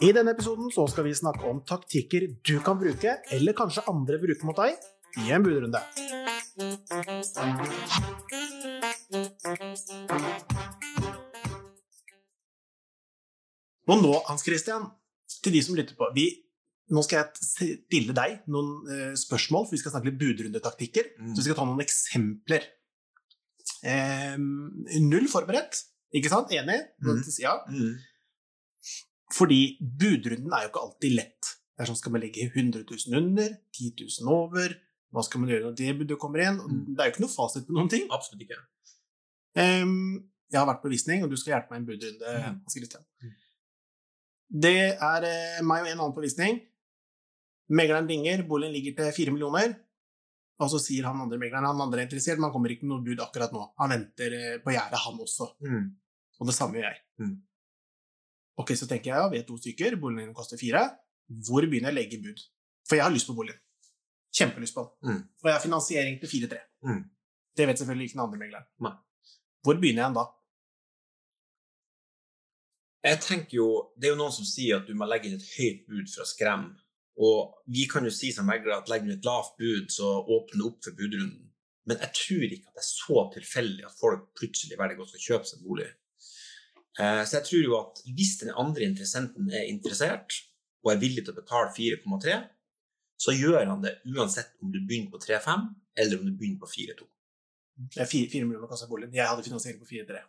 I denne episoden så skal vi snakke om taktikker du kan bruke, eller kanskje andre bruker mot deg, i en budrunde. Og nå, Hans Christian, til de som lytter på vi, Nå skal jeg stille deg noen eh, spørsmål, for vi skal snakke litt budrundetaktikker. Mm. Så vi skal ta noen eksempler. Eh, null forberedt, ikke sant? Enig? Mm. Ja. Mm. Fordi budrunden er jo ikke alltid lett. Det er sånn, Skal man legge 100 000 under? 10 000 over? Hva skal man gjøre når det budet kommer inn? Mm. Det er jo ikke noe fasit på noen ting. Absolutt ikke. Um, jeg har vært på visning, og du skal hjelpe meg i en budrunde. Mm. Det er uh, meg og en annen på visning. Megleren ringer, boligen ligger til fire millioner. Og så sier han andre megleren han andre er interessert, men han kommer ikke med noe bud akkurat nå. Han venter eh, på gjerdet, han også. Mm. Og det samme gjør jeg. Mm. Ok, så tenker jeg ja, vi er to stykker, boligen koster fire. Hvor begynner jeg å legge bud? For jeg har lyst på boligen. Kjempelyst på den. Mm. Og jeg har finansiering til 4-3. Mm. Det vet selvfølgelig ikke den andre megleren. Hvor begynner jeg da? Jeg tenker jo, Det er jo noen som sier at du må legge inn et høyt bud for å skremme. Og vi kan jo si som meglere at legger du et lavt bud, så åpner det opp for budrunden. Men jeg tror ikke at det er så tilfeldig at folk plutselig velger å kjøpe seg bolig. Eh, Så jeg tror jo at hvis den andre interessenten er interessert og er villig til å betale 4,3, så gjør han det uansett om du begynner på 3,5 eller om du begynner på 4,2. Det er fire, fire millioner koster boligen. Jeg hadde finansiering på 4-3.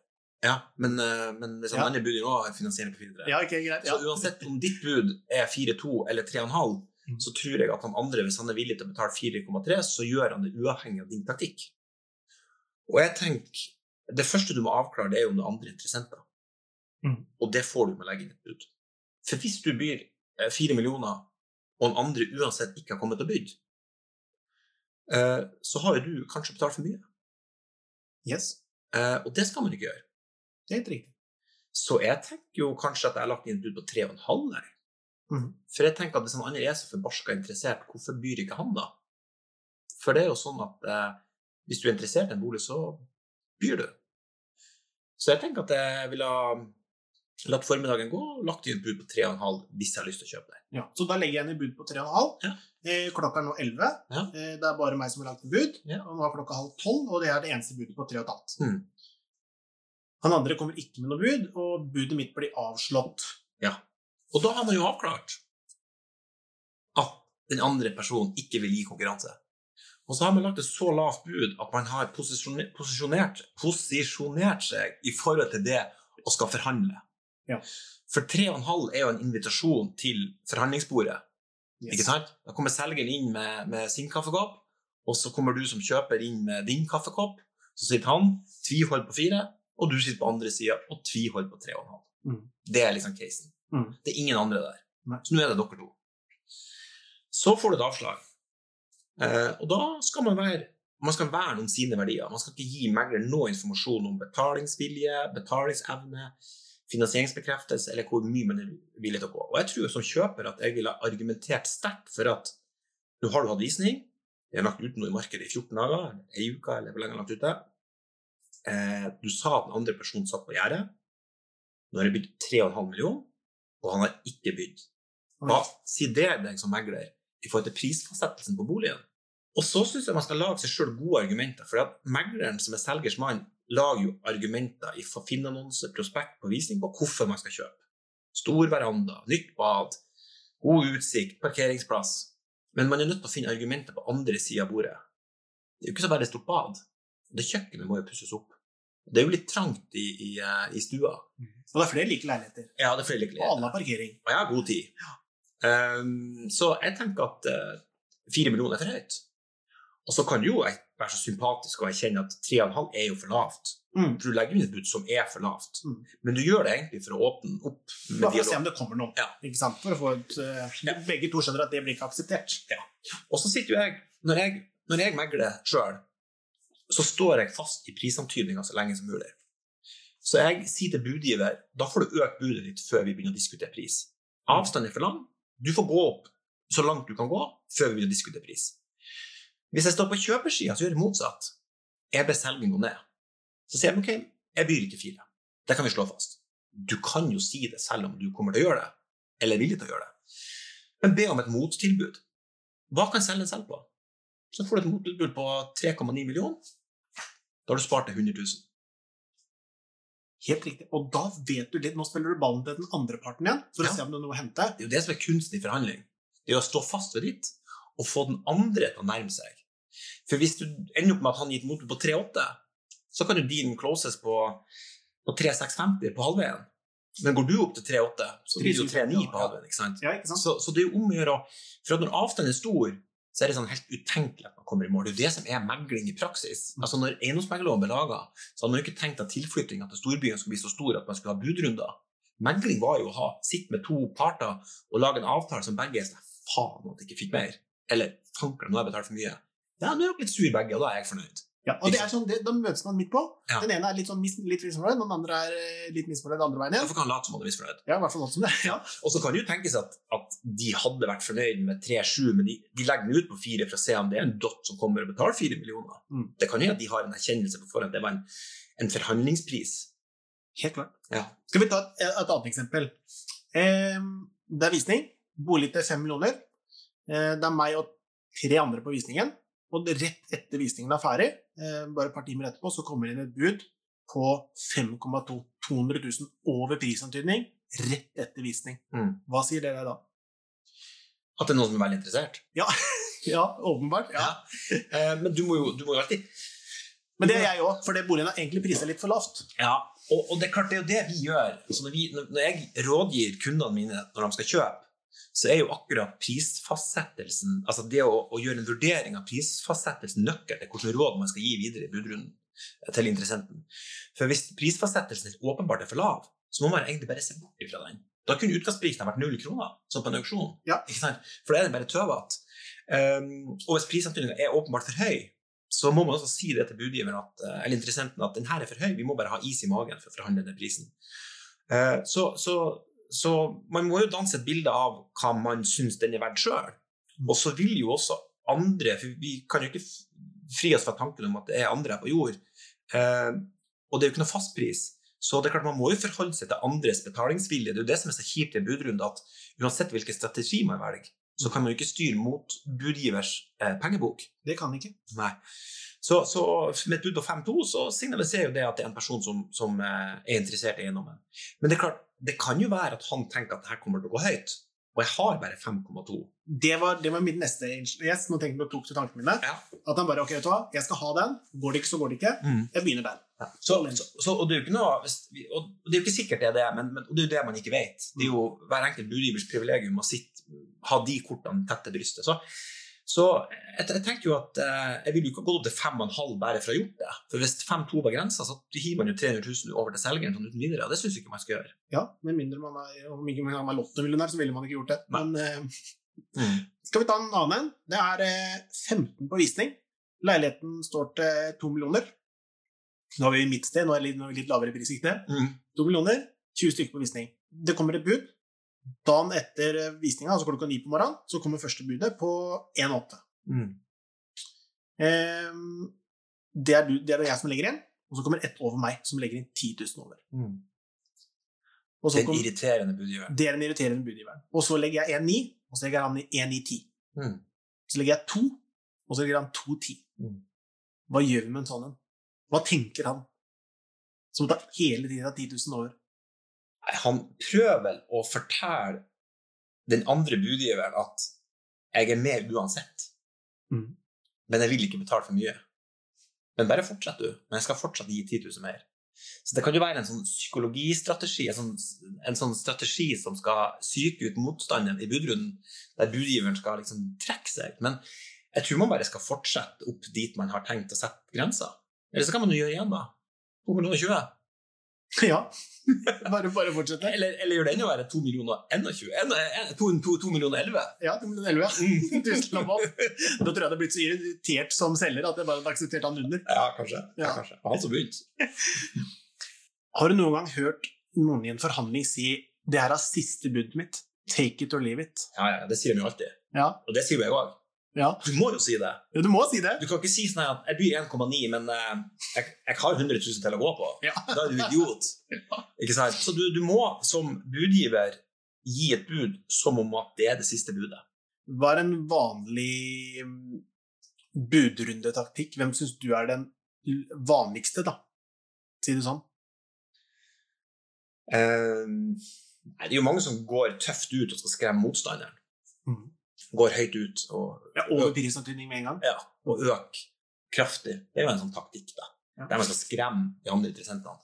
Ja, men, eh, men hvis han Ja. andre begynner òg har finansiering på 4,3 Ja, okay, greit. Ja. Så uansett om ditt bud er 4,2 eller 3,5, Mm. så tror jeg at han andre, hvis han er villig til å betale 4,3, så gjør han det uavhengig av din taktikk. Og jeg tenker, Det første du må avklare, det er jo om det er andre interessenter. Mm. Og det får du med å legge inn et bud. For hvis du byr fire millioner, og den andre uansett ikke har kommet og bydd, eh, så har jo du kanskje betalt for mye. Yes, Eh, Og det skal man ikke gjøre. det er helt riktig. Så jeg tenker jo kanskje at jeg har lagt inn et bud på 3,5 der. Mm. For jeg tenker at hvis han andre er så forbarska interessert, hvorfor byr ikke han da? For det er jo sånn at eh, hvis du er interessert i en bolig, så byr du. Så jeg tenker at jeg ville ha latt formiddagen gå lagt inn et bud på 3,5 hvis jeg har lyst til å kjøpe det. Ja. Så da legger jeg inn et bud på 3,5. Ja. Eh, klokka er nå 11. Ja. Eh, det er bare meg som har lagt inn bud. Ja. Og nå er klokka halv 12, og det er det eneste budet på 3,5. Mm. Han andre kommer ikke med noe bud, og budet mitt blir avslått. Ja. Og da har man jo avklart at den andre personen ikke vil gi konkurranse. Og så har man lagt et så lavt bud at man har posisjoner- posisjonert, posisjonert seg i forhold til det å skal forhandle. Ja. For 3,5 er jo en invitasjon til forhandlingsbordet. Yes. Ikke sant? Da kommer selgeren inn med, med sin kaffekopp, og så kommer du som kjøper inn med din kaffekopp. Så sitter han, tviholder på fire, og du sitter på andre sida og tviholder på 3,5. Mm. Det er liksom casen. Mm. Det er ingen andre der. Nei. Så nå er det dere to. Så får du et avslag. Eh, og da skal man være man skal verne om sine verdier. Man skal ikke gi megler noe informasjon om betalingsvilje, betalingsevne, finansieringsbekreftelse eller hvor mye man er villig til å gå. Og jeg tror som kjøper at jeg ville argumentert sterkt for at nå har du hatt visning, vi har lagt ut noe i markedet i 14 dager, ei uke, eller hvor lenge har lagt ut Eh, du sa at den andre personen satt på gjerdet. Nå har det bydd 3,5 millioner, og han har ikke bydd. Hva sier det deg som megler i forhold til prisfastsettelsen på boligen? Og så syns jeg man skal lage seg sjøl gode argumenter. For megleren som er selgers mann, lager jo argumenter i Finn-annonse, prospekt på visning på hvorfor man skal kjøpe. Stor veranda, nytt bad, god utsikt, parkeringsplass. Men man er nødt til å finne argumenter på andre sida av bordet. Det er jo ikke så veldig stort bad. Det kjøkkenet må jo pusses opp. Det er jo litt trangt i, i, eh, i stua. Og det er flere like leiligheter. Ja, det er flere like leiligheter. alle har parkering. Og jeg har god tid. Um, så jeg tenker at uh, fire millioner er for høyt. Og så kan jo være så sympatisk og at tre og en halv er jo for lavt. Mm. Du legger inn et bud som er for lavt. Mm. Men du gjør det egentlig for å åpne opp Bare for å se om det kommer noen. Ja. Ikke sant? For å få et, uh, Ja. Begge to skjønner at det blir ikke akseptert. Og så sitter jo jeg Når jeg, når jeg megler sjøl, så står jeg fast i prisantydninga så lenge som mulig. Så jeg sier til budgiver da får du økt budet ditt før vi begynner å diskutere pris. Avstanden er for lang. Du får gå opp så langt du kan gå før vi begynner å diskutere pris. Hvis jeg står på kjøpersida, så gjør jeg motsatt. Jeg ber selgeren gå ned. Så sier jeg ok, jeg byr ikke fire. Det kan vi slå fast. Du kan jo si det selv om du kommer til å gjøre det. eller er villig til å gjøre det. Men be om et mottilbud. Hva kan selgeren selge på? Så får du et mottilbud på 3,9 millioner. Da har du spart deg 100 000. Helt riktig. Og da vet du litt Nå spiller du ballen til den andre parten igjen, for Ja. å se om det er noe å hente. Det er jo det som er kunsten i forhandling. Det er å stå fast ved ditt og få den andre til å nærme seg. For hvis du ender opp med at han gir et motor på 3,8, så kan jo din closes på, på 3,650 på halvveien. Men går du opp til 3,8, så blir det jo 3,9 på halvveien. ikke sant? Ja, ikke sant? Så, så det er jo om å gjøre For når avstanden er stor, så er det sånn helt utenkelig at man kommer i mål. Det er jo det som er megling i praksis. Altså Når eiendomsmeglerloven ble laga, så hadde man jo ikke tenkt at tilflyttinga til storbyen skulle bli så stor at man skulle ha budrunder. Megling var jo å ha sitte med to parter og lage en avtale som begge er sånn Faen at jeg ikke fikk mer. Eller fanker, nå har jeg betalt for mye. Ja, nå er dere litt sur begge, og da er jeg fornøyd. Ja, og det er sånn, det, Da møtes man midt på. Ja. Den ene er litt sånn mis, litt misfornøyd, den andre er eh, litt misfornøyd andre veien igjen. for kan late som han er misfornøyd. Ja, i hvert fall som det. Ja. Og så kan det jo tenkes at, at de hadde vært fornøyd med 3-7, men de, de legger den ut på 4 for å se om det er en dott som kommer og betaler 4 millioner. Mm. Det kan jo at de har en erkjennelse på forhånd. Det var en, en forhandlingspris. Helt klart. Ja. Skal vi ta et, et annet eksempel? Eh, det er visning. Bolig til 5 millioner. Eh, det er meg og tre andre på visningen. Og rett etter visningen er ferdig, eh, bare et par timer etterpå, så kommer det inn et bud på 5,2. 200 000 over prisantydning rett etter visning. Mm. Hva sier dere da? At det er noen som er veldig interessert. Ja, åpenbart. Ja. Eh, men du må jo, du må jo alltid Men det er jeg òg, for det boligen er egentlig priset litt for lavt. Ja, og, og det er klart det er jo det vi gjør. Altså når, vi, når jeg rådgir kundene mine når de skal kjøpe, så er jo akkurat prisfastsettelsen, altså det å, å gjøre en vurdering av prisfastsettelsen nøkkel til hvilke råd man skal gi videre i budrunden til interessenten. For hvis prisfastsettelsen helt åpenbart er for lav, så må man egentlig bare se bort ifra den. Da kunne utgangsprisen ha vært null kroner, som på en auksjon. Ja. For da er den bare tøvete. Um, og hvis prisantydninga er åpenbart for høy, så må man også si det til budgiveren at, eh, eller interessenten at den her er for høy, vi må bare ha is i magen for å forhandle den prisen. Uh, Så, så, så man må jo danse et bilde av hva man syns den er verdt sjøl. Og så vil jo også andre For vi kan jo ikke fri oss fra tanken om at det er andre her på jord. Eh, og det er jo ikke noe fastpris. Så det er klart man må jo forholde seg til andres betalingsvilje. Det er jo det som er så kjipt i en budrunde, at uansett hvilken strategi man velger, så kan man jo ikke styre mot budgivers eh, pengebok. Det kan ikke. Nei. Så, så med et bud på 5-2 så signaliserer jo det at det er en person som, som eh, er interessert i eiendommen. Men det er klart, det kan jo være at han tenker at det her kommer til å gå høyt, og jeg har bare 5,2. Det var, det var min neste yes, Nå tenkte jeg tok til tankene mine. Ja. At han bare ok, vet du hva, jeg skal ha den. Går det ikke, så går det ikke. Jeg begynner der. Så, så, så, og det er jo ikke noe og det er jo ikke sikkert det er det, men, men og det er jo det man ikke vet. Det er jo hver enkelt budgivers privilegium å sitte, ha de kortene tett til brystet. Så, så jeg, jeg tenker jo at eh, jeg vil jo ikke gå gått opp til 5,5 bare for å ha gjort det. For hvis 5,2 var grensa, så hiver man jo 300 000 over til selgeren sånn uten videre, og det syns jeg ikke man skal gjøre. Ja, Med mindre man er, om ikke man er lottomillionær, så ville man ikke gjort det. Men eh, skal vi ta en annen en? Det er eh, 15 på visning. Leiligheten står til 2 millioner. Nå er vi i mitt sted, nå er det litt, vi litt lavere prissikte. Mm. 2 millioner, 20 stykker på visning. Det kommer et bud. Dagen etter eh, visninga, altså klokka ni på morgenen, så kommer første budet på 1,8. Mm. Eh, det, er du, det er det jeg som legger inn, og så kommer ett over meg, som legger inn 10 000 over. Mm. Så Den kom, irriterende budgiveren. det er den irriterende budgiveren. Og så legger jeg 1,9, og så legger han i 1,910. Mm. Så legger jeg 2, og så legger han 2,10. Mm. Hva gjør vi med en sånn en? Hva tenker han? Som tar hele tiden 10 000 over. Han prøver vel å fortelle den andre budgiveren at jeg er med uansett, Mm. men jeg vil ikke betale for mye. Men bare fortsett, du. Men jeg skal fortsatt gi 10 000 mer. Så det kan jo være en sånn psykologistrategi, en sånn, en sånn strategi som skal psyke ut motstanden i budrunden, der budgiveren skal liksom trekke seg. Men jeg tror man bare skal fortsette opp dit man har tenkt å sette grensa. Eller så kan man jo gjøre igjen, da. 220. Ja. Bare, bare fortsette. Eller, eller gjør det enda verre. 2 millioner 21? En- en- to- to- to millioner 11? Ja, 2 millioner 11. Tusenlapp opp. Da tror jeg det hadde blitt så irritert som selger at jeg bare hadde akseptert han under. Ja, kanskje. Ja. Ja. kanskje. Han som begynte. Har du noen gang hørt noen i en forhandling si 'det her er siste budet mitt', take it or leave it? Ja, ja, det sier de jo alltid. Ja, Og det sier jeg òg. Ja. Du må jo si det. ja du må si det. Du kan ikke si sånn at jeg byr 1,9, men eh, jeg, jeg har 100 000 til å gå på. Ja. Da er du idiot. Ikke sant? Så du, du må som budgiver gi et bud som om at det er det siste budet. Hva er en vanlig mm, budrundetaktikk? Hvem syns du er den vanligste, da? Si det sånn. Um, det er jo mange som går tøft ut og skal skremme motstanderen. Mhm. Går høyt ut og, Ja, over prisantydning med en gang? ja, og øker kraftig. Det er jo en sånn taktikk, da. Ja. Der man skal skremme de andre interessentene.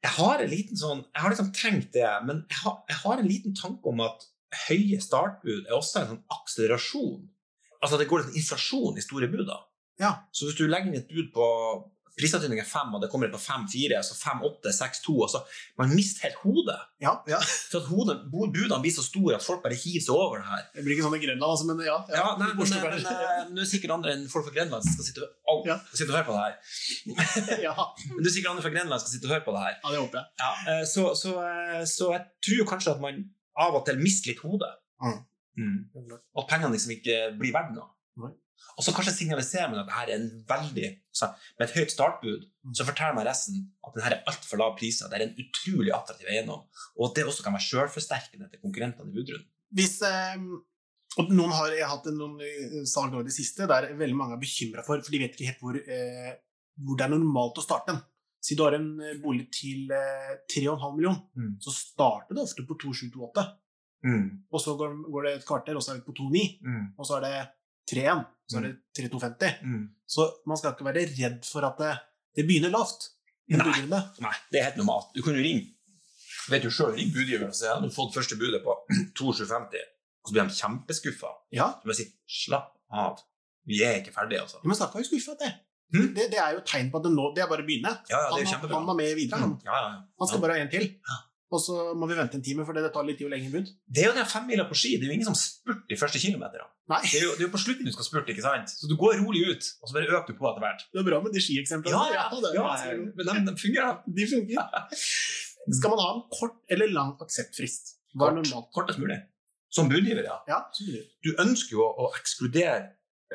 Jeg har en liten sånn, jeg har liksom tenkt det, men jeg har, jeg har en liten tanke om at høye startbud er også en sånn akselerasjon. Altså det går en inflasjon i store bud. da. Ja. Så hvis du legger inn et bud på prisantydning er fem, og det kommer på fem-fire, så fem-åtte, seks-to, og så man mister helt hodet. Ja, ja. For at hodet, budene blir så store at folk bare hiver seg over det her. Det blir ikke sånn i Grønland, altså, men ja. Ja, nei, men, men, men nå er sikkert andre enn folk fra Grenland som skal sitte, au, Ja. sitte og høre på det her. ja. Men du er sikkert andre fra Grenland som skal sitte og høre på det her. ja, det håper jeg. Ja, eh, så, så, eh, så jeg tror kanskje at man av og til mister litt hodet. Mm. Mm. At pengene liksom ikke blir verdt noe. Og så kanskje signaliserer man at det her er en veldig så Med et høyt startbud Mm. så forteller man resten at det her er altfor lav priser. Det er en utrolig attraktiv eiendom. Og at det også kan være sjølforsterkende til konkurrentene i budrunden. Hvis eh, og noen har, Jeg hatt noen eh, salg nå i det siste der veldig mange er bekymra for, for de vet ikke helt hvor, eh, hvor det er normalt å starte den. Si du har en eh, bolig til eh, 3,5 millioner, Mm. så starter det ofte på 2728. Mm. Og så går, går det et kvarter, og så er det på 2,9. Mm. Og så er det 3,1. Så er det 3,250. Mm. Så man skal ikke være redd for at det, det begynner lavt. en Nei. budrunde. Nei, det er helt normalt. Du kan jo ringe vet du selv, ring budgiveren og si at du har fått første budet på 2750, og så blir de kjempeskuffa. Ja, Så jeg si slapp av, vi er ikke ferdige, altså. men snakka jo skuffa, det. Hmm? det. Det er jo tegn på at det nå Det er bare å begynne. Ja, ja, det er han, han var med videre. Han, Ja, ja, ja. han skal bare ha en til. Og så må vi vente en time, for det tar litt tid å legge bud. Det er jo den femmila på ski. Det er jo ingen som spurter de første kilometerne. Det er jo, det er jo på slutten du skal spurte, ikke sant? Så du går rolig ut, og så bare øker du på etter hvert. det er bra med de skieksemplene. Ja, ja, ja, ja, men de, de fungerer. de fungerer. Skal man ha en kort eller lang akseptfrist? Hva Kort. normalt? Kortest mulig. Som budgiver, ja. Ja, som. Du ønsker jo å, ekskludere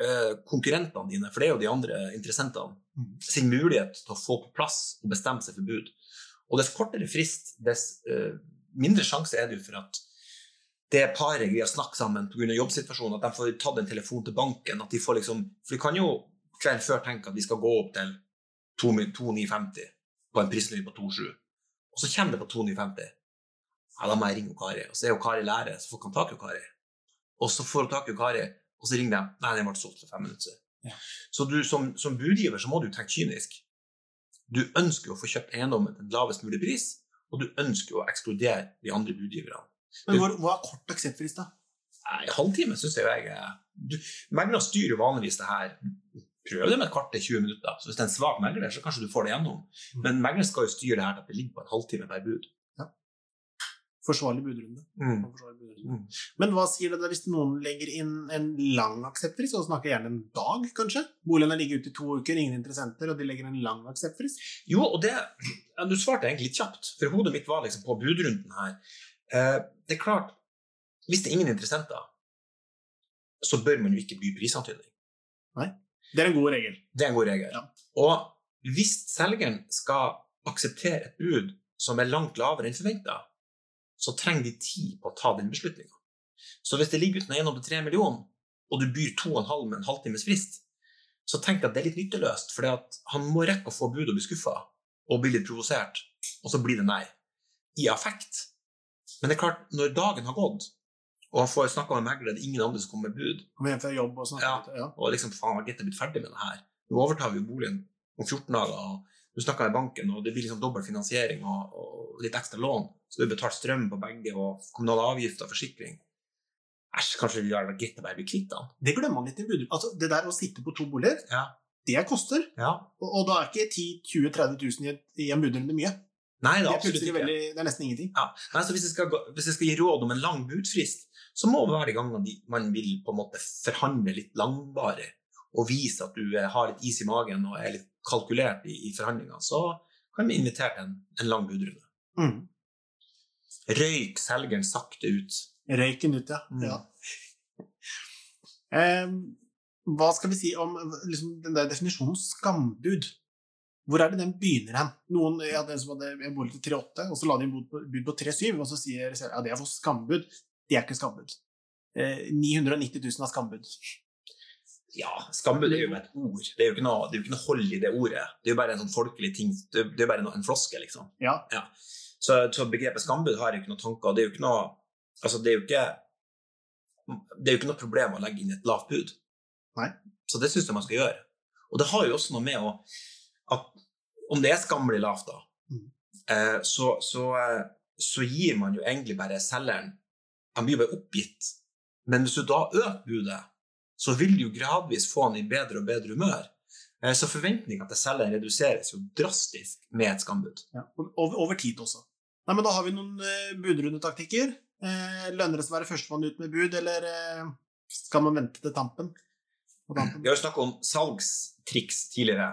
eh, konkurrentene dine, for det er jo de andre interessentene, Mhm. sin mulighet til å få på plass og bestemme seg for bud. Og dess kortere frist, dess uh, mindre sjanse er det jo for at det paret greier å snakke sammen pga. jobbsituasjonen, at de får tatt en telefon til banken. at de får liksom, For de kan jo kvelden før tenke at vi skal gå opp til 2950 på en prisnivå på 27, og så kommer det på 2950. Ja, da må jeg ringe Kari. Og så er jo Kari lærer, så får han tak i Kari. Og så får hun tak i Kari, og så ringer de. Nei, den ble solgt for fem minutter. Ja. Så du, som, som budgiver så må du tenke kynisk. Du ønsker å få kjøpt eiendommen til lavest mulig pris, og du ønsker å ekskludere de andre budgiverne. Men hva, hva er kort akseptfrist, da? En halvtime syns jeg du- Meglere styrer vanligvis det her. Prøv det med et kvarter 20 minutter. Så Hvis det er en svak megler, så kanskje du får det gjennom. Mm. Men megleren skal jo styre det her til at det ligger på en halvtime per bud. Forsvarlig budrunde. Mm. Forsvarlig budrunde. Men hva sier det da hvis noen legger inn en lang akseptfrist, og snakker gjerne en dag, kanskje? Boligen har ligget ute i to uker, ingen interessenter, og de legger en lang akseptfrist? Jo, og det ja, Du svarte egentlig litt kjapt, for hodet mitt var liksom på budrunden her. Eh, det er klart, hvis det er ingen interessenter, så bør man jo ikke by prisantydning. Det er en god regel. Det er en god regel. Ja. Og hvis selgeren skal akseptere et bud som er langt lavere enn forventa, så trenger de tid på å ta den beslutninga. Så hvis det ligger uten en eiendom til 3 millioner, og du byr 2,5 med en halvtimes frist, så tenk at det er litt nytteløst, for han må rekke å få bud og bli skuffa og bli litt provosert, og så blir det nei. I affekt. Men det er klart, når dagen har gått, og han får snakka med megler, det er ingen andre som kommer med bud, Kommer hjem fra jobb og snakker Ja. litt. Ja. og liksom faen, har Gitte blitt ferdig med det her? Nå overtar vi jo boligen om 14 dager, og du snakker i banken, og det blir liksom dobbel finansiering og, og litt ekstra lån, så du betaler strøm på begge, og kommunale avgifter og forsikring. Æsj, kanskje det hadde vært greit å bare bli kvitt den? Det glemmer man litt i budrunde. Altså, det der å sitte på to boliger, Ja. det koster. ja. Og, og da er ikke 10 20 30 000 i, en budrunde mye. Nei, det er absolutt ikke. veldig, det er nesten ingenting. Ja. Nei, så hvis jeg, skal, hvis jeg skal gi råd om en lang budfrist, så må de gangene man vil på en måte forhandle litt langvarig, og vise at du eh, har litt is i magen og er litt kalkulert i, i forhandlingene, så kan vi invitere til en, en lang budrunde. Mm. Røyk selgeren sakte ut. Røyken ut, ja. Mm. ja. Eh, hva skal vi si om liksom, den der definisjonen skambud? Hvor er det den begynner hen? Noen jeg hadde en som hadde en bolig til 3,8, og så la de inn bud på, bud på 3,7, og så sier selgeren ja, det er for skambud. Det er ikke skambud. Eh, 990 000 er skambud. Ja, skambud er jo et ord. Det er jo ikke noe, det jo ikke noe hold i det ordet. Det er jo bare en sånn folkelig ting. Det er er bare noe, en floske, liksom. Ja. Så, så begrepet skambud har jeg ikke noen tanker. Det er jo ikke noe Altså, det er jo ikke Det er jo ikke noe problem å legge inn et lavt bud. Nei. Så det syns jeg man skal gjøre. Og det har jo også noe med å at Om det er skammelig lavt, da, Mm. eh, så, så, eh, så gir man jo egentlig bare selgeren Han blir jo bare oppgitt. Men hvis du da øker budet, så vil du jo gradvis få han i bedre og bedre humør. Eh, Så forventninga til selgeren reduseres jo drastisk med et skambud. Ja. Over, over tid også. Nei, men Da har vi noen eh, budrundetaktikker. Eh, lønner det seg å være førstemann ut med bud, eller eh, skal man vente til tampen? Tampen? Vi har jo snakka om salgstriks tidligere.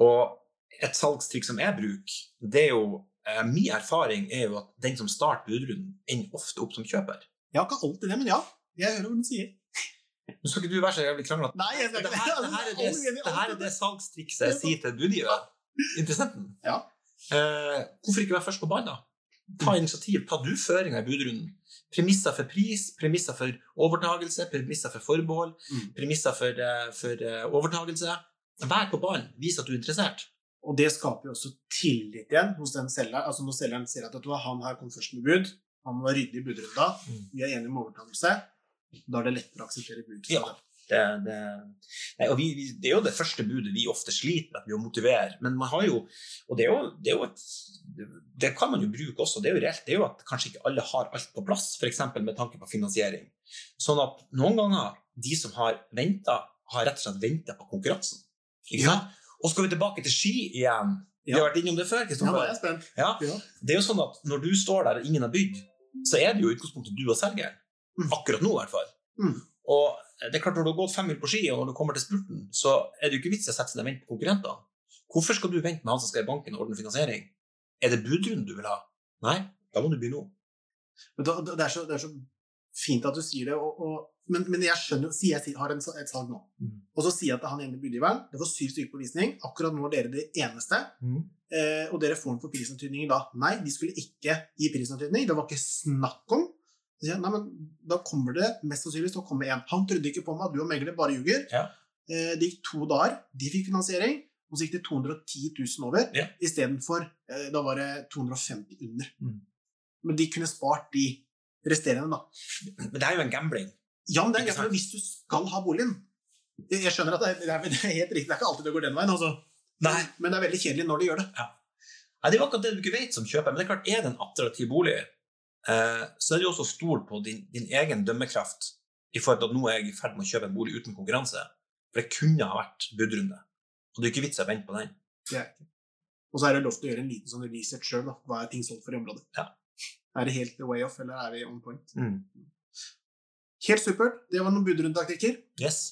Og et salgstriks som jeg bruker, det er jo eh, Min erfaring er jo at den som starter budrunden, ender ofte opp som kjøper. Har ikke alltid det, men ja. Jeg hører hva du sier. Nå skal ikke du være så jævlig kranglete. Nei, jeg skal Det her, det, her er det, det her er det salgstrikset jeg sier til budgiver. Interessenten. Ja. Eh, hvorfor ikke være først på banen, da? Ta initiativ. Ta du føringa i budrunden. Premisser for pris, premisser for overtagelse, premisser for forbehold, Mm. premisser for, eh, for eh, overtagelse. Vær på ballen. Vis at du er interessert. Og det skaper jo også tillit igjen hos den selgeren. Altså Når selgeren ser at at han her kom først med bud, han var ryddig i budrunda, Mm. vi er enige om overtakelse, da er det lettere å akseptere bud. Ja. Det, det, nei, og vi, vi, det er jo det første budet vi ofte sliter med, at vi å motivere. Men man har jo Og det er jo, det er jo et Det kan man jo bruke også. Det er jo reelt. Det er jo at kanskje ikke alle har alt på plass, f.eks. med tanke på finansiering. Sånn at noen ganger de som har venta, har rett og slett venta på konkurransen. Ja. Og skal vi tilbake til ski igjen. Vi har vært innom det før. Kristoffer. er. Ja, Ja. det er jo sånn at når du står der og ingen har bygd, så er det jo i utgangspunktet du og selgeren. Mm. Akkurat nå, i hvert fall. Mm. Og det er klart, når du har gått fem mil på ski, og når du kommer til spurten, så er det jo ikke vits i å sette seg ned og vente på konkurrentene. Hvorfor skal du vente med han som skal i banken og ordne finansiering? Er det budrunden du vil ha? Nei, da må du begynne nå. Det, så, det er så fint at du sier det, og, og, men, men jeg skjønner jo jeg har en, et salg nå, Mm. og så sier jeg til han ene budgiveren det var syv stykker på visning, akkurat nå er dere det eneste, eh, og dere får den for prisantydningen da. Nei, de skulle ikke gi prisantydning, det var ikke snakk om. Så sier jeg, nei, men da kommer det mest sannsynligvis til å komme en. Han trodde ikke på meg du og megler bare ljuger. Ja. Eh, det gikk to dager, de fikk finansiering, og så gikk det 210 000 over, Ja. istedenfor eh, da var det 250 under. Mm. Men de kunne spart de resterende, da. Men det er jo en gambling. Ja, men det er gambling hvis du skal ha boligen. Jeg skjønner at det er, det er helt riktig, det er ikke alltid det går den veien, altså. Nei. Men det er veldig kjedelig når de gjør det. Nei, det er jo akkurat det du ikke vet som kjøper. Men det er klart, er det en attraktiv bolig, eh, så er det jo også å stole på din, din egen dømmekraft i forhold til at nå er jeg i ferd med å kjøpe en bolig uten konkurranse. For det kunne ha vært budrunde. Og det er ikke vits i å vente på den. Er. Og så er det lov til å gjøre en liten sånn research sjøl. Hva er ting solgt for i området? Ja. Er det helt way off, eller er vi on point? Mm. Helt supert. Det var noen budrundetaktikker. Yes.